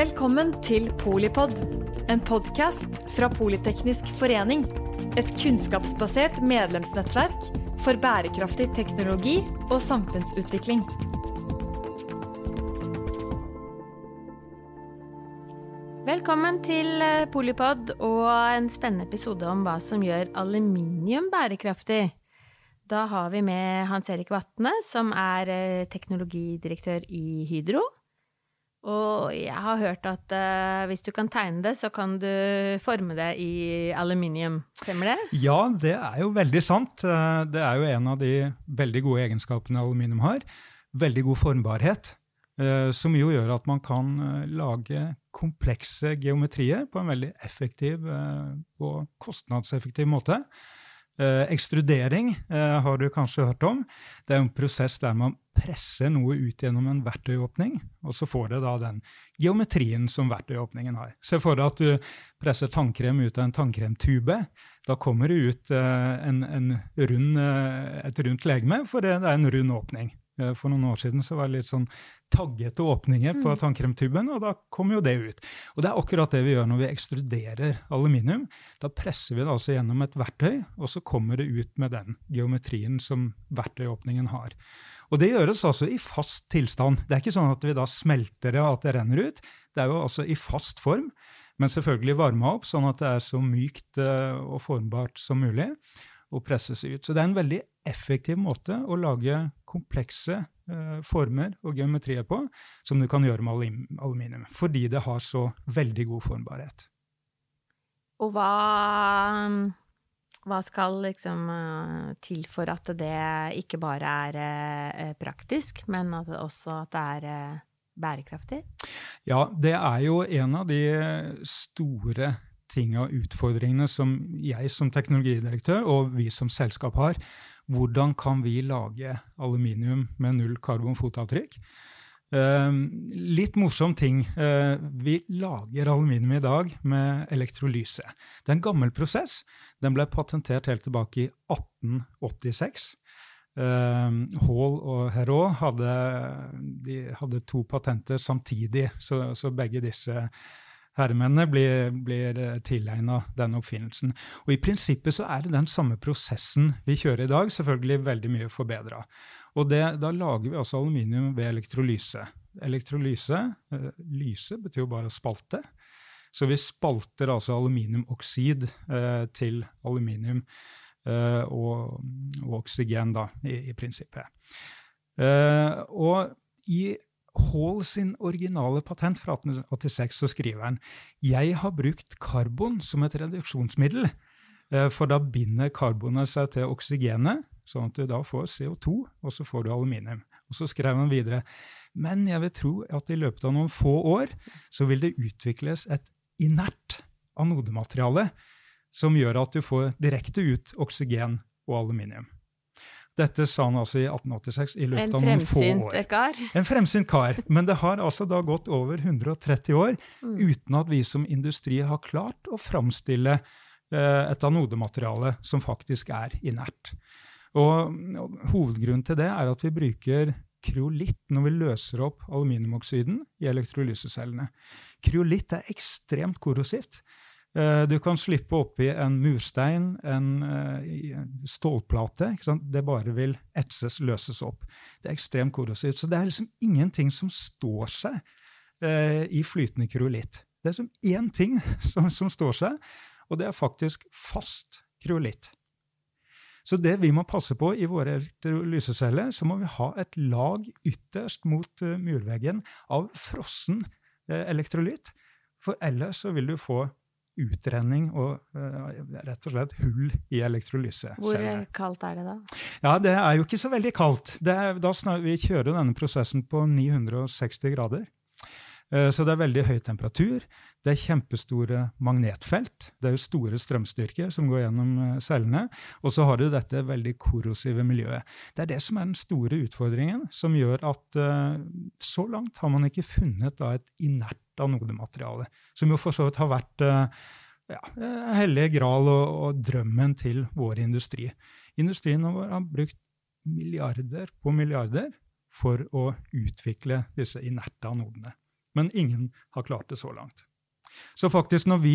Velkommen til Polipod, en podkast fra Politeknisk forening. Et kunnskapsbasert medlemsnettverk for bærekraftig teknologi og samfunnsutvikling. Velkommen til eh, Polipod og en spennende episode om hva som gjør aluminium bærekraftig. Da har vi med Hans Erik Vatne, som er eh, teknologidirektør i Hydro. Og jeg har hørt at uh, hvis du kan tegne det, så kan du forme det i aluminium. Stemmer det? Ja, det er jo veldig sant. Eh, det er jo en av de veldig gode egenskapene aluminium har. Veldig god formbarhet. Uh, som jo gjør at man kan lage komplekse geometrier på en veldig effektiv og kostnadseffektiv måte. Ekstrudering har du kanskje hørt om. Det er en prosess der man presser noe ut gjennom en verktøyåpning, og så får det da den geometrien som verktøyåpningen har. Se for deg at du presser tannkrem ut av en tannkremtube. Da kommer det ut uh, en, en rund, et rundt legeme, for det, er en rund åpning. Uh, for noen år siden så var det litt sånn taggete åpninger på mm. tannkremtuben, og da kommer jo det ut. Og det er akkurat det vi gjør når vi ekstruderer aluminium. Da presser vi det altså gjennom et verktøy, og så kommer det ut med den geometrien som verktøyåpningen har. Og det gjøres altså i fast tilstand. Det er ikke sånn at vi da smelter det og at det renner ut. Det er jo altså i fast form, men selvfølgelig varma opp sånn at det er så mykt eh, og formbart som mulig og presses ut. Så det er en veldig effektiv måte å lage komplekse uh, former og geometrier på som du kan gjøre med aluminium, fordi det har så veldig god formbarhet. Og hva hva skal liksom uh, til for at det ikke bare er uh, praktisk, men at også at det er uh, bærekraftig? Ja, det er jo en av de store tinga og utfordringene som jeg som teknologidirektør og vi som selskap har. Hvordan kan vi lage aluminium med null karbonfotavtrykk? Eh, litt morsom ting. Eh, vi lager aluminium i dag med elektrolyse. Det er en gammel prosess. Den ble patentert helt tilbake i 1886. Eh, Hall og Herraud hadde, hadde to patenter samtidig, så, så begge disse herremennene blir, blir tilegna den oppfinnelsen. Og I prinsippet så er det den samme prosessen vi kjører i dag, selvfølgelig veldig mye forbedra. Da lager vi altså aluminium ved elektrolyse. Elektrolyse, eh, lyse betyr jo bare spalte. Så vi spalter altså aluminiumoksid eh, til aluminium eh, og, og, oksygen, da, i, i prinsippet. Eh, og i Hall sin originale patent fra 1886 så skriver han jeg har brukt karbon som et reduksjonsmiddel, eh, for da binder karbonet seg til oksygenet Sånn at du da får CO2, og så får du aluminium. Og så skrev han videre men jeg vil tro at i løpet av noen få år så vil det utvikles et inert anodemateriale som gjør at du får direkte ut oksygen og aluminium. Dette sa han altså i 1886 i løpet av noen få år. Kar. En fremsynt kar. Men det har altså da gått over 130 år mm. uten at vi som industri har klart å framstille eh, et anodemateriale som faktisk er inert. Og, og Hovedgrunnen til det er at vi bruker kryolitt når vi løser opp aluminiumoksiden i elektrolysecellene. Kryolitt er ekstremt korrosivt. Eh, du kan slippe oppi en murstein, en uh, stålplate. Det bare vil etses, løses opp. Det er ekstremt korrosivt. Så det er liksom ingenting som står seg uh, i flytende kryolitt. Det er liksom én ting som, som, står seg, og det er faktisk fast kryolitt. Så det vi må passe på i våre lyseceller, så må vi ha et lag ytterst mot murveggen av frossen elektrolytt. For ellers så vil du få utrenning og uh, rett og slett hull i elektrolyse. Hvor kaldt er det da? Ja, Det er jo ikke så veldig kaldt. Er, snar, vi kjører denne prosessen på 960 grader. Så det er veldig høy temperatur. Det er kjempestore magnetfelt. Det er jo store strømstyrker som går gjennom eh, cellene. Og så har du dette veldig korrosive miljøet. Det er det som er den store utfordringen, som gjør at så langt har man ikke funnet et inert anodemateriale. Som jo for så vidt har vært uh, ja, hellige gral og, og, drømmen til vår industri. Industrien vår har brukt milliarder på milliarder for å utvikle disse inerte anodene. Men ingen har klart det så langt. Så faktisk, når vi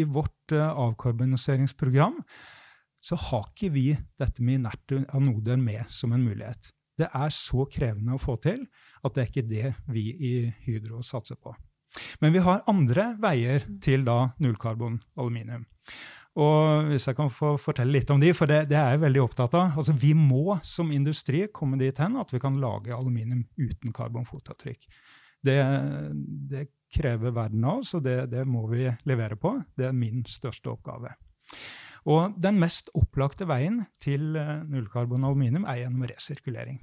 i vårt avkarboniseringsprogram så har ikke vi dette med inerte anoder med som en mulighet. Det er så krevende å få til at det er ikke det vi i Hydro satser på. Men vi har andre veier til da nullkarbon aluminium. Og hvis jeg kan få fortelle litt om de, for det, det er jeg veldig opptatt av. Altså, vi må som industri komme dit hen at vi kan lage aluminium uten karbonfotavtrykk. Det, det krever verden av oss, og det, det må vi levere på. Det er min største oppgave. Og den mest opplagte veien til eh, nullkarbon aluminium er gjennom resirkulering.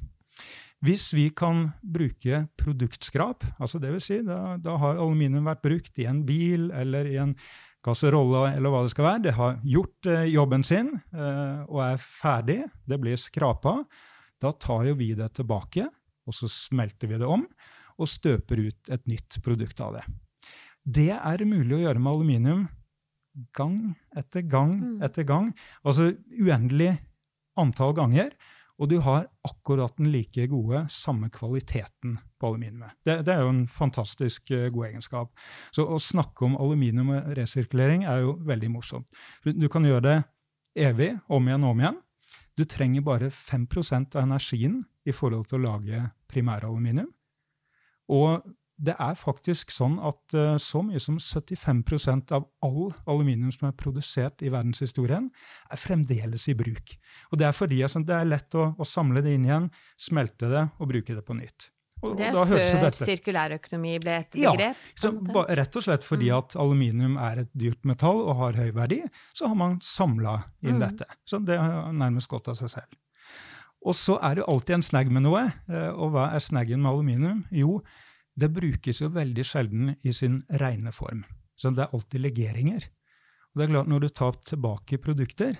Hvis vi kan bruke produktskrap, altså dvs. Si, da, da har aluminium vært brukt i en bil eller i en kasserolle eller hva det skal være. Det har gjort eh, jobben sin eh, og er ferdig. Det blir skrapa. Da tar jo vi det tilbake, og så smelter vi det om og støper ut et nytt produkt av det. Det er mulig å gjøre med aluminium gang etter gang mm. etter gang. Altså uendelig antall ganger. Og du har akkurat den like gode, samme kvaliteten på aluminiumet. Det, det er jo en fantastisk uh, god egenskap. Så å snakke om aluminium og resirkulering er jo veldig morsomt. Du kan gjøre det evig, om igjen og om igjen. Du trenger bare 5 av energien i forhold til å lage primæraluminium. Og det er faktisk sånn at uh, så mye som 75% av all aluminium som er produsert i verdenshistorien, er fremdeles i bruk. Og Det er fordi altså, det er lett å, å, samle det inn igjen, smelte det og bruke det på nytt. Og, det er før sirkulærøkonomi ble et begrep? Ja, så, rett og slett fordi mm. at aluminium er et dyrt metall og har høy verdi, så har man samla inn mm. dette. Så det har nærmest gått av seg selv. Og så er det alltid en snagg med noe. Eh, og hva er snaggen med aluminium? Jo, det brukes jo veldig sjelden i sin rene form. Så det er alltid legeringer. Og det er klart, Når du tar tilbake produkter,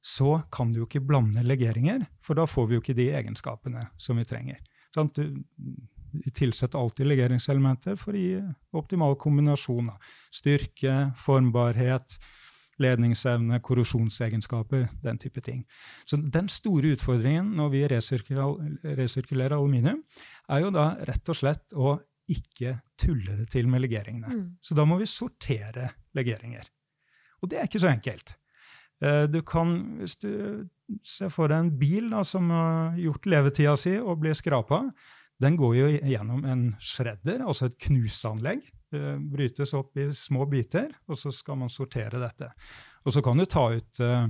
så kan du jo ikke blande legeringer, for da får vi jo ikke de egenskapene som vi trenger. Sånn, du tilsetter alltid legeringselementer for å gi optimal kombinasjon av styrke, formbarhet, ledningsevne, korrosjonsegenskaper, den type ting. Så den store utfordringen når vi resirkulerer aluminium, er jo da rett og slett å ikke tulle det til med legeringene. Mm. Så da må vi sortere legeringer. Og det er ikke så enkelt. Eh, du kan, hvis du ser for deg en bil da, som har gjort levetida si og blir skrapa, den går jo gjennom en shredder, altså et knuseanlegg. Det brytes opp i små biter, og så skal man sortere dette. Og så kan du ta ut uh,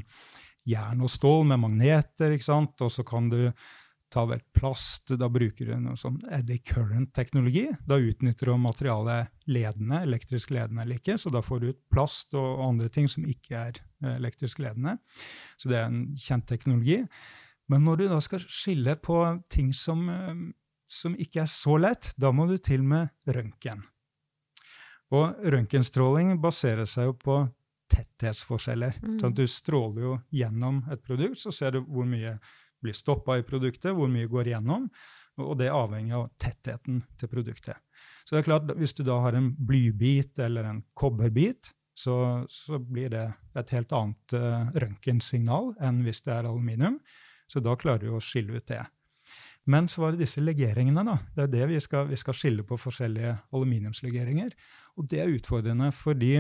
jern og stål med magneter, og så kan du ta vekk plast. Da bruker du noe sånn eddy current-teknologi. Da utnytter du materialet ledende, elektrisk ledende eller ikke, så da får du ut plast og andre ting som ikke er eh, elektrisk ledende. Så det er en kjent teknologi. Men når du da skal skille på ting som, eh, som ikke er så lett, da må du til med røntgen. Og røntgenstråling baserer seg jo på tetthetsforskjeller. Mm. Sånn du stråler jo gjennom et produkt, så ser du hvor mye blir stoppa i produktet, hvor mye går igjennom. Og det avhenger av tettheten til produktet. Så det er klart, Hvis du da har en blybit eller en kobberbit, så, så blir det et helt annet uh, røntgensignal enn hvis det er aluminium. Så da klarer du å skille ut det. Men så var det disse legeringene. da. Det er det vi vi skal skille på forskjellige aluminiumslegeringer. Og det er utfordrende fordi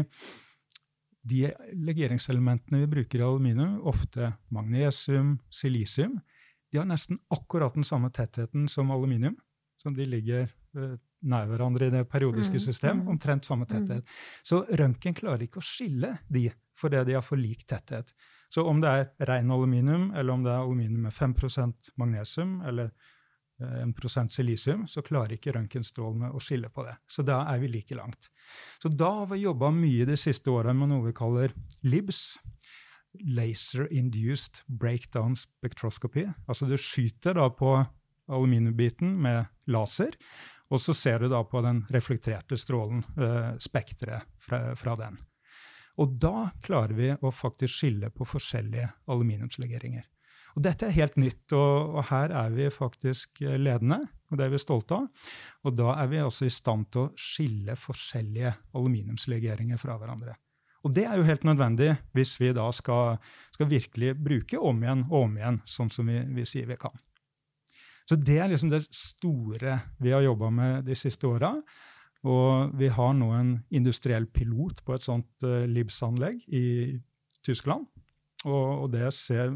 de legeringselementene vi bruker i aluminium, ofte magnesium, silisium, de har nesten akkurat den samme tettheten som aluminium. Så de ligger uh, nær hverandre i det periodiske mm, system. Mm, omtrent samme mm. tetthet. Så røntgen klarer ikke å skille de fordi de har for lik tetthet. Så om det er ren aluminium, eller om det er aluminium med 5% magnesium, eller Eh, en prosent silisium, så klarer ikke røntgenstrålene å skille på det. Så da er vi like langt. Så da har vi jobba mye de siste åra med noe vi kaller LIBS. Laser Induced Breakdown spektroskopi. Altså du skyter da på aluminiumbiten med laser, og så ser du da på den reflekterte strålen, eh, spekteret fra, fra den. Og da klarer vi å faktisk skille på forskjellige aluminiumslegeringer. Og dette er helt nytt, og, og, her er vi faktisk eh, ledende, og det er vi stolte av. Og da er vi også i stand til å skille forskjellige aluminiumslegeringer fra hverandre. Og det er jo helt nødvendig hvis vi da skal, skal virkelig bruke om igjen og om igjen, sånn som vi, vi sier vi kan. Så det er liksom det store vi har jobba med de siste åra. Og vi har nå en industriell pilot på et sånt uh, LIBS-anlegg i Tyskland. Og, og, det ser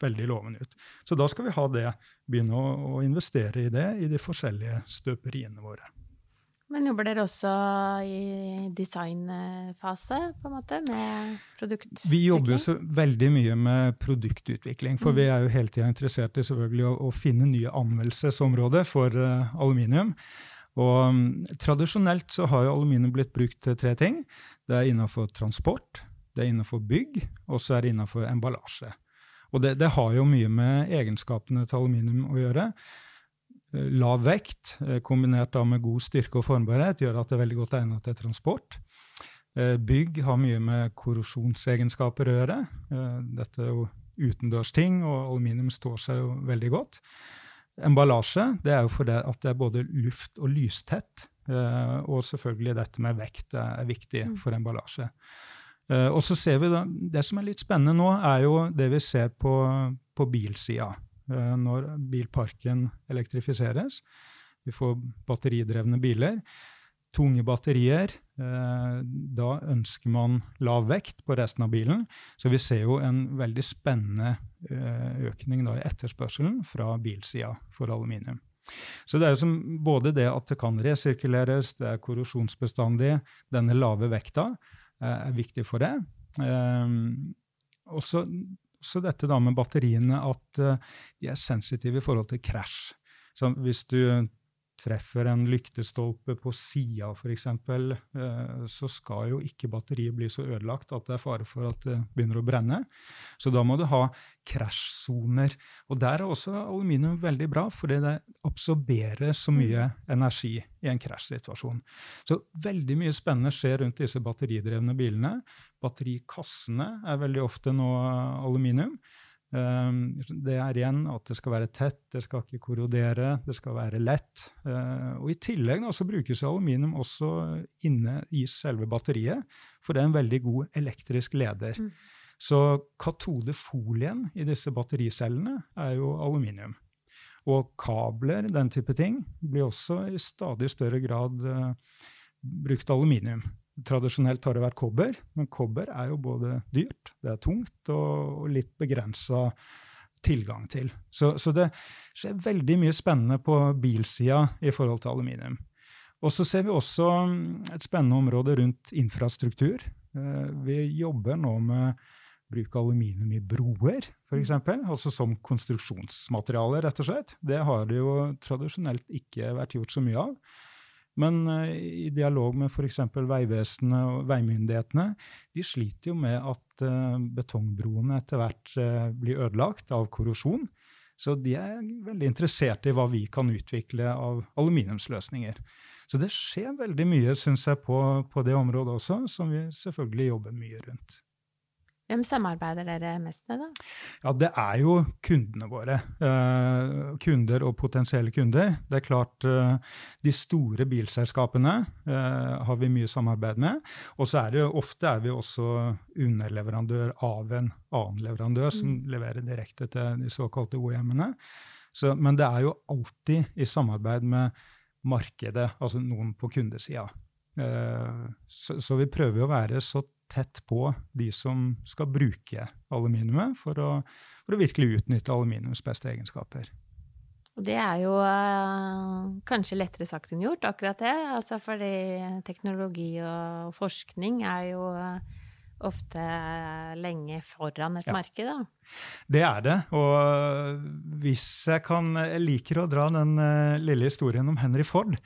veldig lovende ut. Så da skal vi ha det, begynne å, å investere i det i de forskjellige støperiene våre. Men jobber dere også i designfase, på en måte, med produktutvikling? Vi jobber så veldig mye med produktutvikling, for mm. vi er jo hele tida interessert i selvfølgelig å, å, finne nye anvendelsesområder for uh, aluminium. Og um, Tradisjonelt så har jo aluminium blitt brukt til tre ting. Det er innenfor transport, det er innenfor bygg, og så er det innenfor emballasje. Og det, det har jo mye med egenskapene til aluminium å gjøre. Eh, lav vekt, kombinert kombinert med god styrke og formbarhet, gjør at det er veldig godt egnet til transport. Eh, bygg har mye med korrosjonsegenskaper å gjøre. Dette er jo utendørsting, og aluminium står seg jo veldig godt. Emballasje det er jo fordi at det er både luft- og lystett. Og selvfølgelig dette med vekt er viktig mm. for emballasje. Og så ser vi da, Det som er litt spennende nå, er jo det vi ser på, på bilsida. Eh, når bilparken elektrifiseres. Vi får batteridrevne biler. Tunge batterier. Eh, da ønsker man lav vekt på resten av bilen. Så vi ser jo en veldig spennende økning økning i etterspørselen fra bilsida for aluminium. Så det er jo som både det at det kan resirkuleres, det er korrosjonsbestandig, denne lave vekta er viktig for det. Også så dette da med batteriene at uh, de er sensitive i forhold til krasj. Så hvis du treffer en lyktestolpe på sida f.eks., eh, så skal jo ikke batteriet bli så ødelagt at det er fare for at det begynner å brenne. Så da må du ha krasjsoner. Og der er også aluminium veldig bra, fordi det absorberer så mye energi i en krasjsituasjon. Så veldig mye spennende skjer rundt disse batteridrevne bilene. Batterikassene er veldig ofte nå aluminium. Ehm, det er igjen at det skal være tett, det skal ikke korrodere, det skal være lett. Eh, og I tillegg da, så brukes aluminium også inne i selve batteriet, for det er en veldig god elektrisk leder. Mm. Så katodefolien i disse battericellene er jo aluminium. Og kabler, den type ting, blir også i stadig større grad uh, brukt aluminium. Tradisjonelt har det vært kobber, men kobber er jo både dyrt, det er tungt og, litt begrensa tilgang til. Så, så, det skjer veldig mye spennende på bilsida i forhold til aluminium. Og så ser vi også mm, et spennende område rundt infrastruktur. Eh, vi jobber nå med bruk av aluminium i broer, f.eks. Altså som konstruksjonsmateriale, rett og slett. Det har det jo tradisjonelt ikke vært gjort så mye av. Men uh, i dialog med f.eks. Vegvesenet og veimyndighetene, de sliter jo med at uh, betongbroene etter hvert uh, blir ødelagt av korrosjon. Så de er veldig interessert i hva vi kan utvikle av aluminiumsløsninger. Så det skjer veldig mye, syns jeg, på, på det området også, som vi selvfølgelig jobber mye rundt. Hvem samarbeider dere mest med, da? Ja, Det er jo kundene våre. Eh, kunder og potensielle kunder. Det er klart eh, De store bilselskapene eh, har vi mye samarbeid med. Og så er det ofte er vi også underleverandør av en annen leverandør som mm. leverer direkte til de såkalte OEM-ene. Men det er jo alltid i samarbeid med markedet, altså noen på kundesida. Eh, så, så vi prøver å være så tett på de som skal bruke aluminiumet for å, for å virkelig utnytte aluminiums beste egenskaper. Det er jo uh, kanskje lettere sagt enn gjort, akkurat det. Altså fordi teknologi og forskning er jo uh, ofte lenge foran et ja. marked, da. Det er det. Og hvis jeg kan Jeg liker å dra den uh, lille historien om Henry Ford.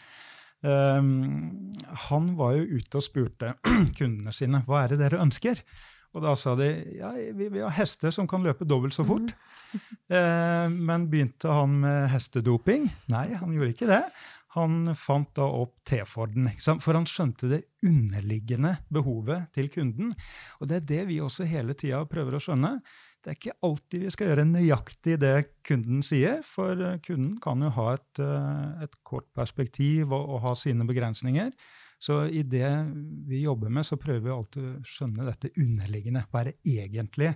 Um, han var jo ute og spurte kundene sine hva er det dere ønsker. Og da sa de ja, vi vil ha hester som kan løpe dobbelt så fort. Mm. uh, men begynte han med hestedoping? Nei, han gjorde ikke det. Han fant da opp T-Forden, for han skjønte det underliggende behovet til kunden. Og det er det vi også hele tida prøver å skjønne. Det er ikke alltid vi skal gjøre nøyaktig det kunden sier, for eh, kunden kan jo ha et, eh, et kort perspektiv og, og, ha sine begrensninger. Så i det vi jobber med, så prøver vi alltid å skjønne dette underliggende. Hva er det egentlig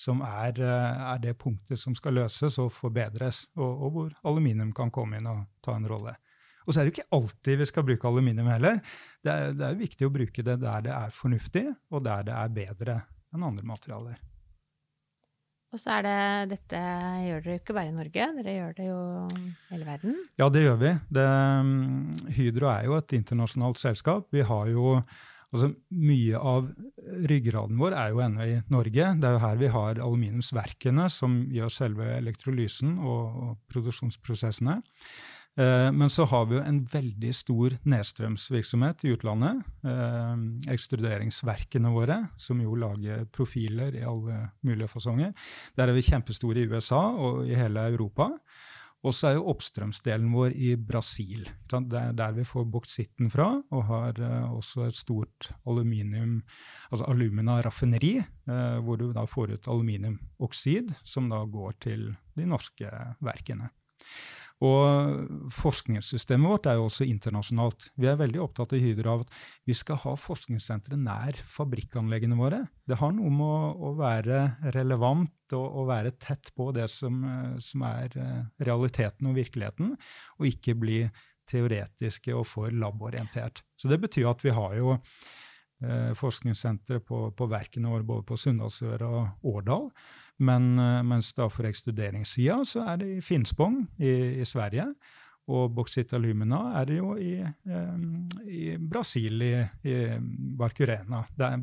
som er, eh, er det punktet som skal løses og forbedres, og, og hvor aluminium kan komme inn og ta en rolle. Og så er det jo ikke alltid vi skal bruke aluminium heller. Det er, det er viktig å bruke det der det er fornuftig, og der det er bedre enn andre materialer. Og så er det Dette gjør dere jo ikke bare i Norge, dere gjør det jo hele verden? Ja, det gjør vi. Det, mm, Hydro er jo et internasjonalt selskap. Vi har jo altså Mye av ryggraden vår er jo ennå i Norge. Det er jo her vi har aluminiumsverkene som gjør selve elektrolysen og, og produksjonsprosessene. Eh, men så har vi jo en veldig stor nedstrømsvirksomhet i utlandet. Eh, ekstruderingsverkene våre, som jo lager profiler i alle mulige fasonger. Der er vi kjempestore i USA og i hele Europa. Og så er jo oppstrømsdelen vår i Brasil. Det er der vi får boksitten fra, og har uh, også et stort aluminium, altså alumina-raffineri, hvor du da får ut aluminiumoksid, som da går til de norske verkene. Og forskningssystemet vårt er jo også internasjonalt. Vi er veldig opptatt i Hydro av at vi skal ha forskningssentre nær fabrikkanleggene våre. Det har noe med å, å være relevant og, å være tett på det som, som, er eh, realiteten og virkeligheten, og ikke bli teoretiske og for laborientert. Så det betyr at vi har jo eh, forskningssentre på, på verkene våre både på Sunndalsøra og Årdal. Men, eh, mens da for ekstuderingssida så er det i Finspång i, i Sverige. Og Bauxit Alumina er det jo i, um, i Brasil, i, i Barcarena, der,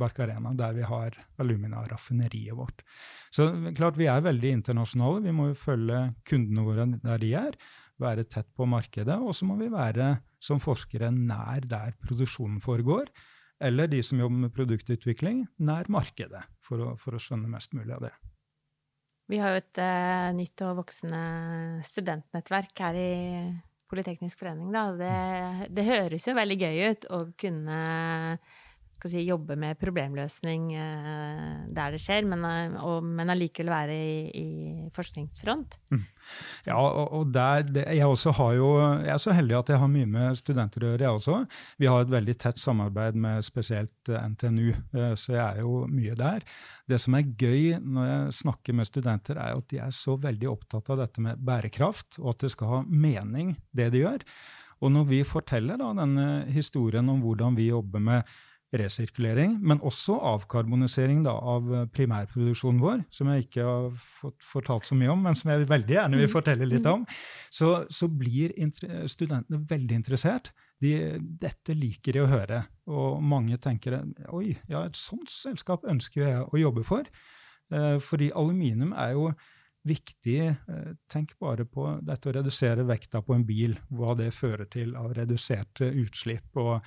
der vi har alumina-raffineriet vårt. Så klart vi er veldig internasjonale. Vi må jo følge kundene våre der de er, være tett på markedet. Og så må vi være som forskere nær der produksjonen foregår. Eller de som jobber med produktutvikling, nær markedet, for å, for å skjønne mest mulig av det. Vi har jo et uh, nytt og voksende studentnettverk her i Politeknisk forening, da. Det, det høres jo veldig gøy ut å kunne si, jobbe med problemløsning uh, der det skjer, men, uh, og, men allikevel være i, i forskningsfront. Mm. Ja, og, og der, det, jeg, jo, jeg er så heldig at jeg har mye med studenter å gjøre, jeg også. Vi har et veldig tett samarbeid med spesielt eh, NTNU, så jeg er jo mye der. Det som er gøy når jeg snakker med studenter, er at de er så veldig opptatt av dette med bærekraft, og at det skal ha mening, det de gjør. Og når vi forteller da, denne historien om hvordan vi jobber med resirkulering, men også avkarbonisering da, av eh, primærproduksjonen vår, som jeg ikke har fått fortalt så mye om, men som jeg veldig gjerne vil mm. fortelle litt om, så, så blir studentene veldig interessert. De, dette liker de å høre, og mange tenker oi, ja, et sånt selskap ønsker jeg å jobbe for. Eh, fordi aluminium er jo viktig. Eh, tenk bare på dette å redusere vekta på en bil, hva det fører til av reduserte utslipp. og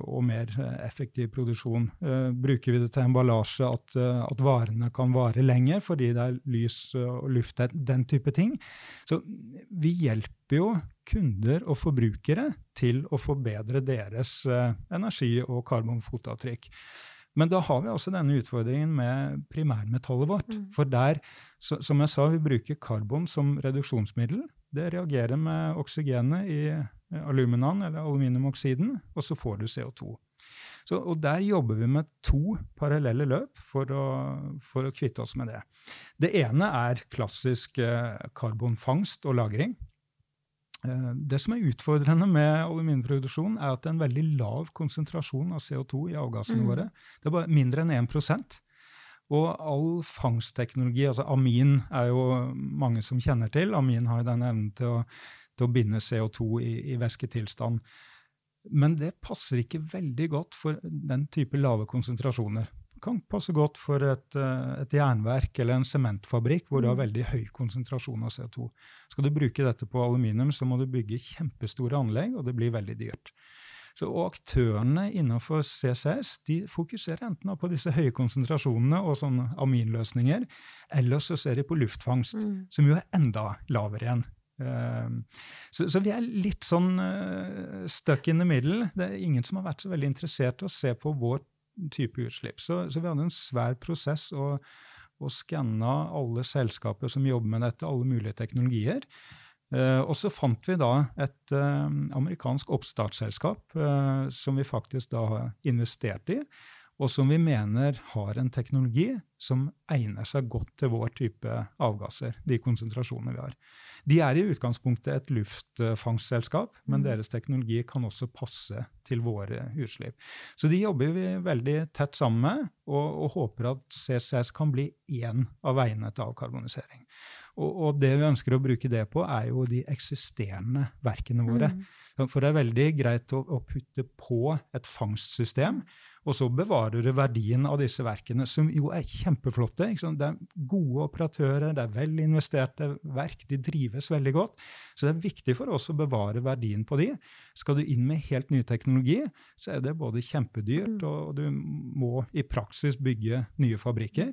og mer eh, effektiv produksjon. Uh, bruker vi det til emballasje, at, uh, at, varene kan vare lenger fordi det er lys og luft, den type ting. Så vi hjelper jo kunder og forbrukere til å forbedre deres energi- og karbonfotavtrykk. Men da har vi altså denne utfordringen med primærmetallet vårt. Mm. For der, så, som jeg sa, vi bruker karbon som reduksjonsmiddel. Det reagerer med oksygenet i aluminaen, eller aluminiumoksiden, og så får du CO2. Så, og Der jobber vi med to parallelle løp for å, for å kvitte oss med det. Det ene er klassisk eh, karbonfangst og -lagring. Eh, det som er utfordrende med aluminiumproduksjon, er at det er en veldig lav konsentrasjon av CO2 i avgassene mm. våre. Det er bare mindre enn 1 og all fangstteknologi, altså amin er jo mange som kjenner til. Amin har jo den evnen til å til å binde CO2 i, i væsketilstand. Men det passer ikke veldig godt for den type lave konsentrasjoner. Det kan passe godt for et, et jernverk eller en sementfabrikk hvor du har mm. veldig høy konsentrasjon av CO2. Skal du bruke dette på aluminium, så må du bygge kjempestore anlegg, og det blir veldig dyrt. Så, og aktørene innenfor CCS de fokuserer enten på disse høye konsentrasjonene og sånne aminløsninger, eller så ser de på luftfangst, mm. som jo er enda lavere igjen. Ehm, så, så, vi er litt sånn uh, stuck in the middle. Det er ingen som har vært så veldig interessert i å se på vår type utslipp. Så, så vi hadde en svær prosess og, og skanna alle selskaper som jobber med dette, alle mulige teknologier. Uh, og så fant vi da et uh, amerikansk oppstartsselskap uh, som vi faktisk da investert i. og som vi mener har en teknologi som egner seg godt til vår type avgasser, de konsentrasjonene vi har. De er i utgangspunktet et luftfangstselskap, men mm. deres teknologi kan også passe til våre utslipp. Så de jobber vi veldig tett sammen med, og, og håper at CCS kan bli én av veiene til avkarbonisering. Og, og, det vi ønsker å bruke det på, er jo de eksisterende verkene våre. Mm. For det er veldig greit å, å putte på et fangstsystem og så bevarer du verdien av disse verkene, som jo er kjempeflotte. Det er gode operatører, det er vel investerte verk, de drives veldig godt. Så det er viktig for oss å bevare verdien på de. Skal du inn med helt ny teknologi, så er det både kjempedyrt, mm. og du må i praksis bygge nye fabrikker.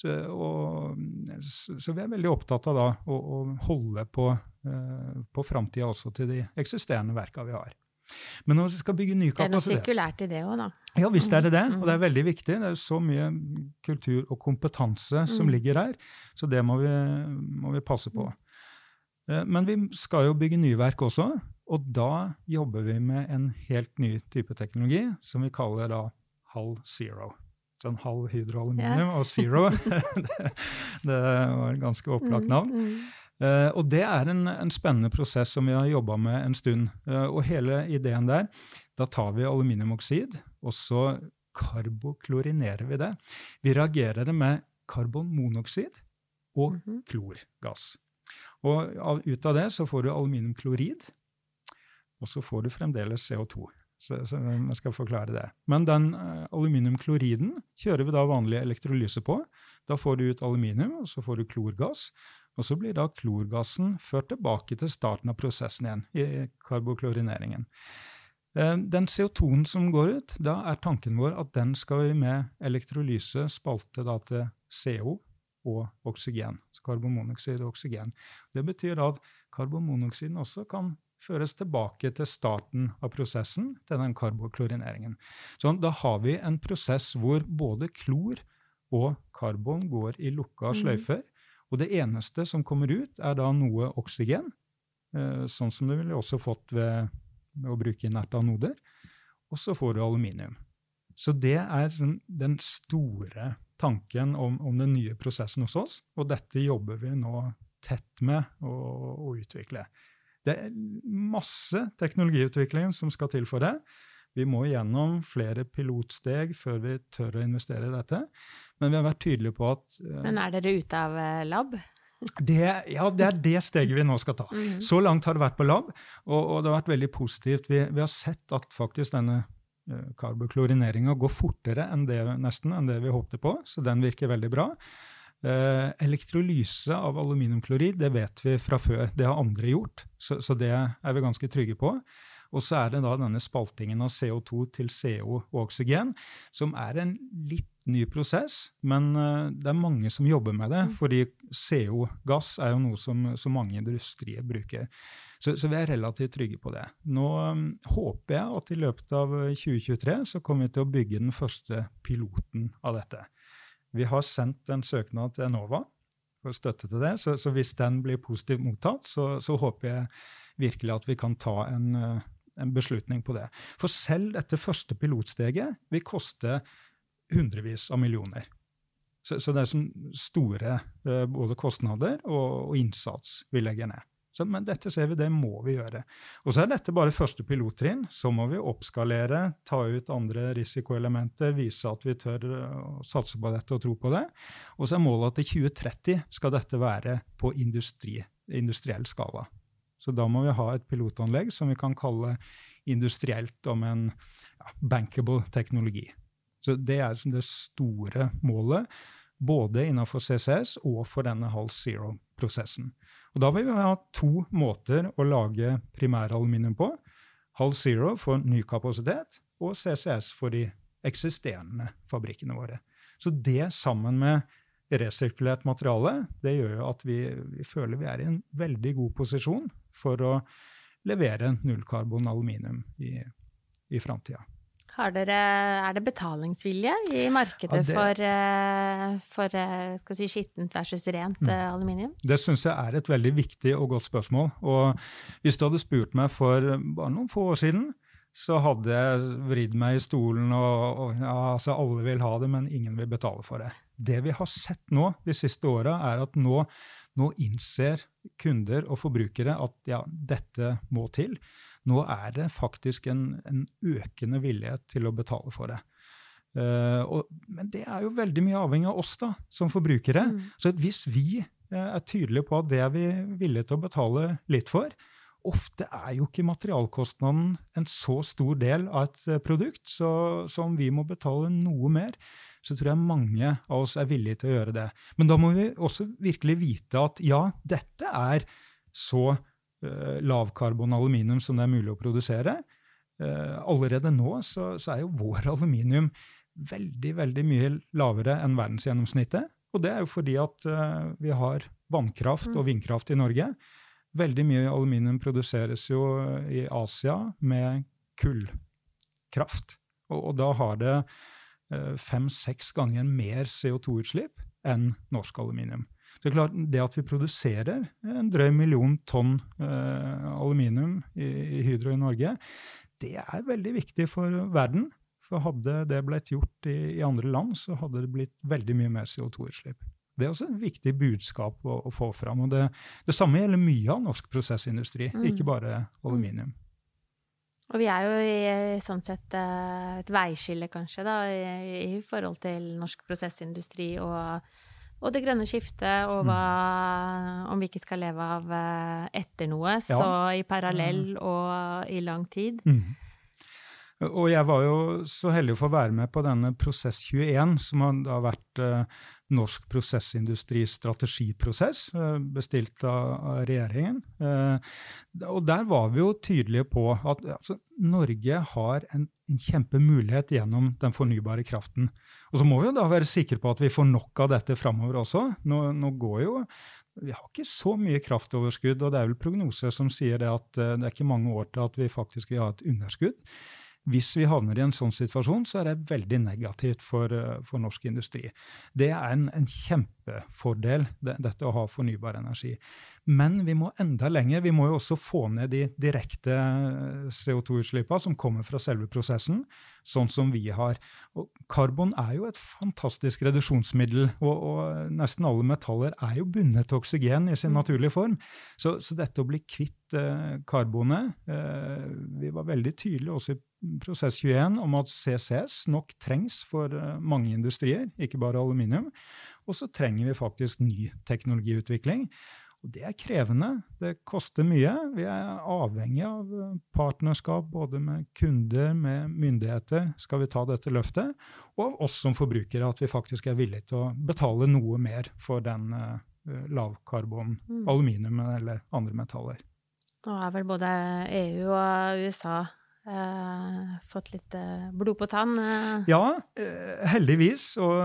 Så, og, så vi er veldig opptatt av da, å, å holde på, uh, på framtida også til de eksisterende verka vi har. Men når vi skal bygge ny kapasitet Det er noe sirkulært i det òg, da. Ja visst er det det, og det er mm. veldig viktig. Det er så mye kultur og kompetanse som mm. ligger her, så det må vi, må vi passe på. Eh, men vi skal jo bygge nyverk også, og da jobber vi med en helt ny type teknologi som vi kaller da halv zero. Sånn halv hydroaluminium ja. og zero. det, var et ganske opplagt mm, navn. Mm, mm. Uh, og det er en, en, spennende prosess som vi har jobba med en stund. Uh, og hele ideen der Da tar vi aluminiumoksid, og så karboklorinerer vi det. Vi reagerer det med karbonmonoksid og mm -hmm. klorgass. Og av, ut av det så får du aluminiumklorid, og så får du fremdeles CO2. Så, så jeg skal forklare det. Men den uh, aluminiumkloriden kjører vi da vanlig elektrolyse på. Da får du ut aluminium, og så får du klorgass. Og så blir da klorgassen ført tilbake til starten av prosessen igjen, i karboklorineringen. Eh, den CO2-en som går ut, da er tanken vår at den skal vi med elektrolyse spalte da til CO og oksygen. Så karbonmonoksid og oksygen. Det betyr at karbonmonoksiden også kan føres tilbake til starten av prosessen, til den karboklorineringen. Så da har vi en prosess hvor både klor og karbon går i lukka mm. Og det eneste som kommer ut, er da noe oksygen, eh, sånn som du ville også fått ved å bruke inerte anoder. Og så får du aluminium. Så det er den store tanken om, om, den nye prosessen hos oss, og dette jobber vi nå tett med å, å utvikle. Det er masse teknologiutvikling som skal til for det. Vi må gjennom flere pilotsteg før vi tør å investere i dette. Men vi har vært tydelige på at uh, Men er dere ute av uh, lab? Det, ja, det er det steget vi nå skal ta. Mm. Så langt har det vært på lab, og, og det har vært veldig positivt. Vi, vi har sett at faktisk denne uh, karboklorineringa går fortere enn det, nesten enn det vi håpte på, så den virker veldig bra. Uh, elektrolyse av aluminiumklorid det vet vi fra før. Det har andre gjort, så, så det er vi ganske trygge på. Og så er det da denne spaltingen av CO2 til CO og oksygen, som er en litt ny prosess, men uh, det er mange som jobber med det. Mm. Fordi CO-gass er jo noe som, som mange industrier bruker. Så, så, vi er relativt trygge på det. Nå um, håper jeg at i løpet av 2023 så kommer vi til å bygge den første piloten av dette. Vi har sendt en søknad til Enova for støtte til det, så, så hvis den blir positivt mottatt, så, så, håper jeg virkelig at vi kan ta en, uh, en beslutning på det. For selv dette første pilotsteget vil koste hundrevis av millioner. Så, så det er sånn store uh, både kostnader og, og, innsats vi legger ned. Så, men dette ser vi, det må vi gjøre. Og så er dette bare første pilottrinn. Så må vi oppskalere, ta ut andre risikoelementer, vise at vi tør å satse på dette og tro på det. Og så er målet at i 2030 skal dette være på industri, industriell skala. Så da må vi ha et pilotanlegg som vi kan kalle industrielt om en ja, bankable teknologi. Så det er det store målet, både innenfor CCS og for denne HALS-zero-prosessen. Og Da vil vi ha to måter å lage primæraluminium på. HALS-zero for ny kapasitet, og CCS for de eksisterende fabrikkene våre. Så det sammen med resirkulert materiale, det gjør jo at vi, vi, føler vi er i en veldig god posisjon for å levere nullkarbon aluminium i, i framtida. Er det betalingsvilje i markedet ja, det, for, eh, for eh, si, skittent versus rent mm. Eh, aluminium? Det syns jeg er et veldig viktig og godt spørsmål. Og hvis du hadde spurt meg for bare noen få år siden, så hadde jeg vridd meg i stolen, og, og ja, altså alle vil ha det, men ingen vil betale for det. Det vi har sett nå de siste åra, er at nå, nå, innser kunder og forbrukere at ja, dette må til. Nå er det faktisk en, en økende villighet til å betale for det. Uh, og, men det er jo veldig mye avhengig av oss da, som forbrukere. Mm. Så hvis vi uh, er tydelige på at det er vi villige til å betale litt for, Ofte er jo ikke materialkostnaden en så stor del av et eh, produkt, så, så om vi må betale noe mer, så tror jeg mange av oss er villige til å gjøre det. Men da må vi også virkelig vite at ja, dette er så uh, lavkarbon aluminium som det er mulig å produsere. Uh, allerede nå så, så, er jo vår aluminium veldig, veldig mye lavere enn verdensgjennomsnittet. Og det er jo fordi at uh, vi har vannkraft og mm. vindkraft i Norge. Veldig mye aluminium produseres jo i Asia med kullkraft. Og, og da har det fem-seks ganger mer CO2-utslipp enn norsk aluminium. Det, er klart, det at vi produserer en drøy million tonn eh, aluminium i, i, Hydro i Norge, det er veldig viktig for verden. For hadde det blitt gjort i, i andre land, så hadde det blitt veldig mye mer CO2-utslipp. Det er også et viktig budskap å, å få fram. og det, det, samme gjelder mye av norsk prosessindustri, mm. ikke bare aluminium. Og vi er jo i sånn sett eh, et veiskille, kanskje, da, i, i forhold til norsk prosessindustri og, og det grønne skiftet, og hva, om vi ikke skal leve av eh, etter noe, så i parallell og i lang tid. Mm. Og jeg var jo så heldig å få være med på denne Prosess 21, som har da vært eh, norsk prosessindustri strategiprosess, eh, bestilt av, av regjeringen. Eh, og der var vi jo tydelige på at altså, Norge har en, en, kjempemulighet gjennom den fornybare kraften. Og så må vi jo da være sikre på at vi får nok av dette framover også. Nå, nå går jo vi har ikke så mye kraftoverskudd, og det er vel prognoser som sier det at det er ikke mange år til at vi faktisk vil ha et underskudd. Hvis vi havner i en sånn situasjon, så er det veldig negativt for, eh, for norsk industri. Det er en, en kjempefordel, det, dette å ha fornybar energi. Men vi må enda lenger. Vi må jo også få ned de direkte eh, CO2-utslippene som kommer fra selve prosessen, sånn som vi har. Og karbon er jo et fantastisk reduksjonsmiddel, og, og nesten alle metaller er jo bundet til oksygen i sin mm. naturlige form. Så, så dette å bli kvitt eh, karbonet eh, Vi var veldig tydelige også i Prosess 21 om at CCS nok trengs for eh, mange industrier, ikke bare aluminium. Og så trenger vi faktisk ny teknologiutvikling. Og det er krevende. Det koster mye. Vi er avhengig av eh, partnerskap både med kunder, med myndigheter, skal vi ta dette løftet, og av oss som forbrukere, at vi faktisk er villige til å betale noe mer for den uh, lavkarbon mm. aluminium eller andre metaller. Nå er vel både EU og USA eh, fått litt eh, blod på tann? Eh. Ja, heldigvis. Og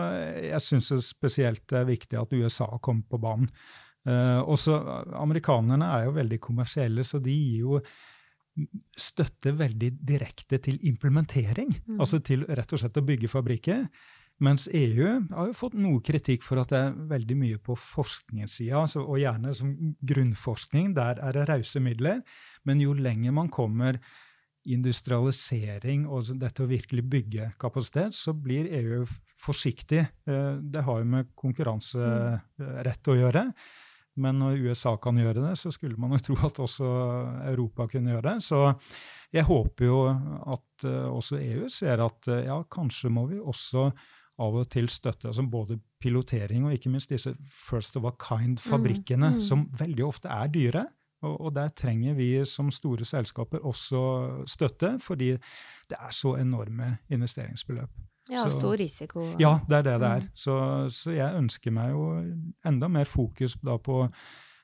jeg syns det spesielt er viktig at USA kommer på banen. Uh, også Amerikanerne er jo veldig kommersielle, så de gir jo støtte veldig direkte til implementering. Mm. Altså til rett og slett å bygge fabrikker. Mens EU har jo fått noe kritikk for at det er veldig mye på forskningssida, altså, og gjerne som grunnforskning. Der er det rause midler. Men jo lenger man kommer industrialisering og dette å virkelig bygge kapasitet, så blir EU forsiktig. Eh, det har jo med konkurranserett å gjøre. Men når USA kan gjøre det, så skulle man jo tro at også Europa kunne gjøre det. Så jeg håper jo at uh, også EU ser at uh, ja, kanskje må vi også av og til støtte altså både pilotering og ikke minst disse first of a kind-fabrikkene, mm, mm. som veldig ofte er dyre. Og, og, der trenger vi som store selskaper også støtte, fordi det er så enorme investeringsbeløp. Ja, og stor risiko. Ja, det er det det er. Mm. Så, så, jeg ønsker meg jo enda mer fokus da på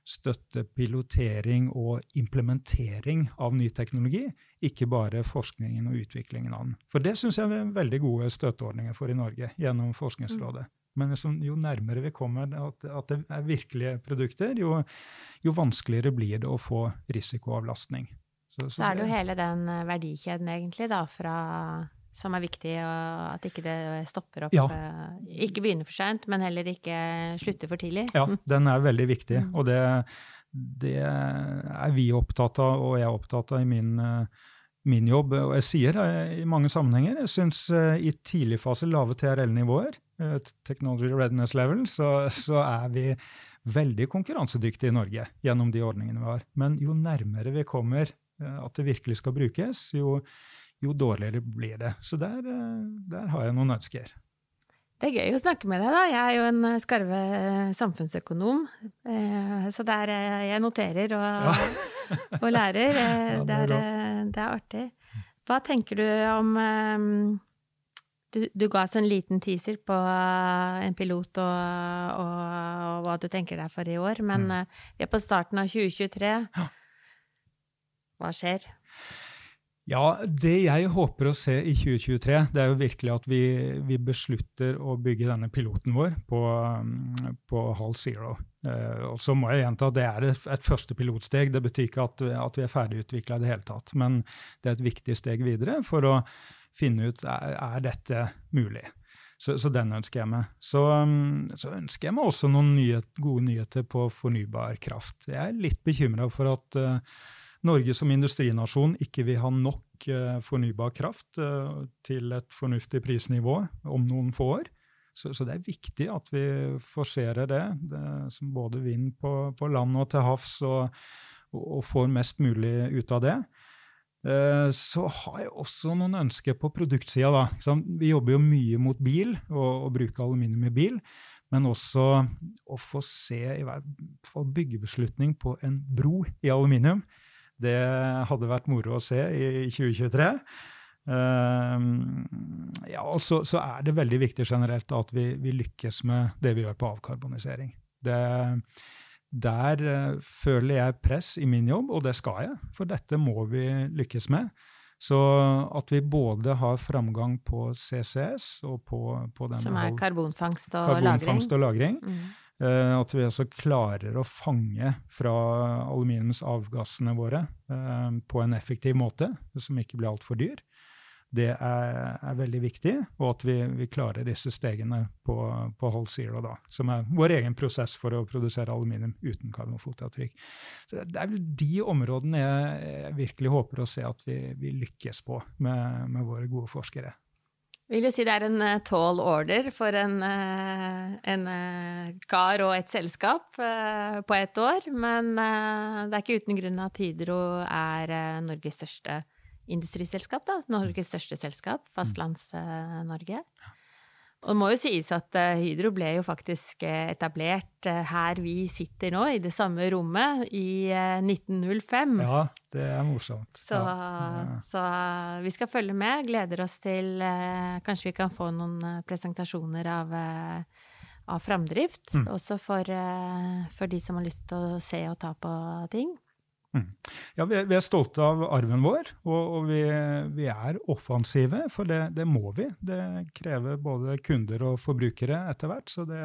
støtte, pilotering og implementering av ny teknologi, ikke bare forskningen og utviklingen av den. For det syns jeg vi er veldig gode støtteordninger for i Norge gjennom Forskningsrådet. Mm. Men liksom, jo nærmere vi kommer at, at, det er virkelige produkter, jo, jo, vanskeligere blir det å få risikoavlastning. Så, så, så er det jo hele den eh, verdikjeden, egentlig, da, fra som er viktig, og at ikke det stopper opp. Ja. Eh, ikke begynner for seint, men heller ikke slutter for tidlig. Ja, den er veldig viktig. Mm. Og det, det, er vi opptatt av, og jeg er opptatt av i min, min jobb, og jeg sier det i mange sammenhenger, jeg syns i tidlig fase lave TRL-nivåer, technology readiness level, så, så, er vi veldig konkurransedyktige i Norge gjennom de ordningene vi har. Men jo nærmere vi kommer at det virkelig skal brukes, jo, jo dårligere blir det. Så der, der har jeg noen ønsker. Det er gøy å snakke med deg, da. Jeg er jo en eh, skarve eh, samfunnsøkonom. Eh, så der jeg noterer og, ja. og lærer. Ja, det, er, det, er, artig. Hva tenker du om du, du ga oss en liten teaser på en pilot og, og, og, hva du tenker deg for i år, men mm. vi er på starten av 2023. Hva skjer? Ja, det jeg håper å se i 2023, det er jo virkelig at vi, vi beslutter å bygge denne piloten vår på, mm, på Hall Zero. Eh, og så må jeg gjenta at det er et, et første pilotsteg. Det betyr ikke at, at vi er ferdigutvikla i det hele tatt. Men det er et viktig steg videre for å finne ut er, er dette mulig. Så, så, den ønsker jeg meg. Så, mm, så, ønsker jeg meg også noen nyhet, gode nyheter på fornybar kraft. Jeg er litt bekymra for at uh, Norge som industrinasjon ikke vil ha nok uh, fornybar kraft uh, til et fornuftig prisnivå om noen få år. Så, så, det er viktig at vi forserer det, det som både vind på, på, land og til havs, og, og, og, får mest mulig ut av det. Eh, så har jeg også noen ønsker på produktsida. Vi jobber jo mye mot bil, og, og bruke aluminium i bil. Men også å få se, få byggebeslutning på en bro i aluminium. Det hadde vært moro å se i 2023. Uh, ehm, ja, og så, så, er det veldig viktig generelt at vi, vi, lykkes med det vi gjør på avkarbonisering. Det, der uh, føler jeg press i min jobb, og det skal jeg, for dette må vi lykkes med. Så at vi både har framgang på CCS og på, på Som er karbonfangst og karbonfangst lagring. Og lagring. Mm. Eh, at vi også klarer å fange fra aluminiumsavgassene våre eh, på en effektiv måte, som ikke blir altfor dyr. Det er, er, veldig viktig, og at vi, vi klarer disse stegene på, på Hold Zero, da, som er vår egen prosess for å produsere aluminium uten karbonfotavtrykk. Så Det er vel de områdene jeg, jeg virkelig håper å se at vi, vi lykkes på med, med våre gode forskere. Vil jo si det er en uh, tall order for en, uh, en uh, kar og et selskap på ett år. Men det er ikke uten grunn at Hydro er Norges største industriselskap. Da. Norges største selskap, Fastlands-Norge. Og det må jo sies at eh, Hydro ble jo faktisk eh, etablert eh, her vi sitter nå, i det samme rommet, i 1905. Ja, det er morsomt. Så, ja. så vi skal følge med. Gleder oss til Kanskje vi kan få noen presentasjoner av, av framdrift. Mm. Også for, for de som har lyst til å se og ta på ting. Mm. Ja, vi er, vi er, stolte av arven vår, og, og vi, vi, er offensive, for det, det, må vi. Det krever både kunder og forbrukere etter hvert. Så det,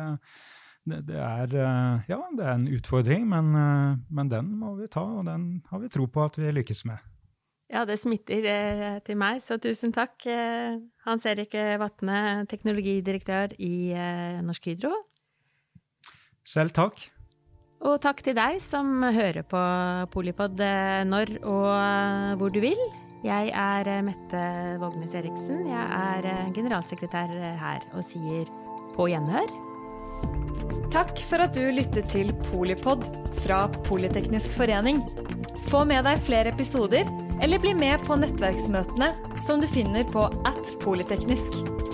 det, det er, eh, ja, det er en utfordring, men, eh, men, den må vi ta, og den har vi tro på at vi lykkes med. Ja, det smitter eh, til meg, så tusen takk. Eh, Hans Erik Vatne, teknologidirektør i eh, Norsk Hydro. Selv takk. Og takk til deg som hører på Polipod eh, når og eh, hvor du vil. Jeg er eh, Mette Vågnes Eriksen. Jeg er generalsekretær her og sier på gjenhør. Takk for at du lyttet til Polipod fra Politeknisk forening. Få med deg flere episoder, eller bli med på nettverksmøtene som du finner på at polyteknisk.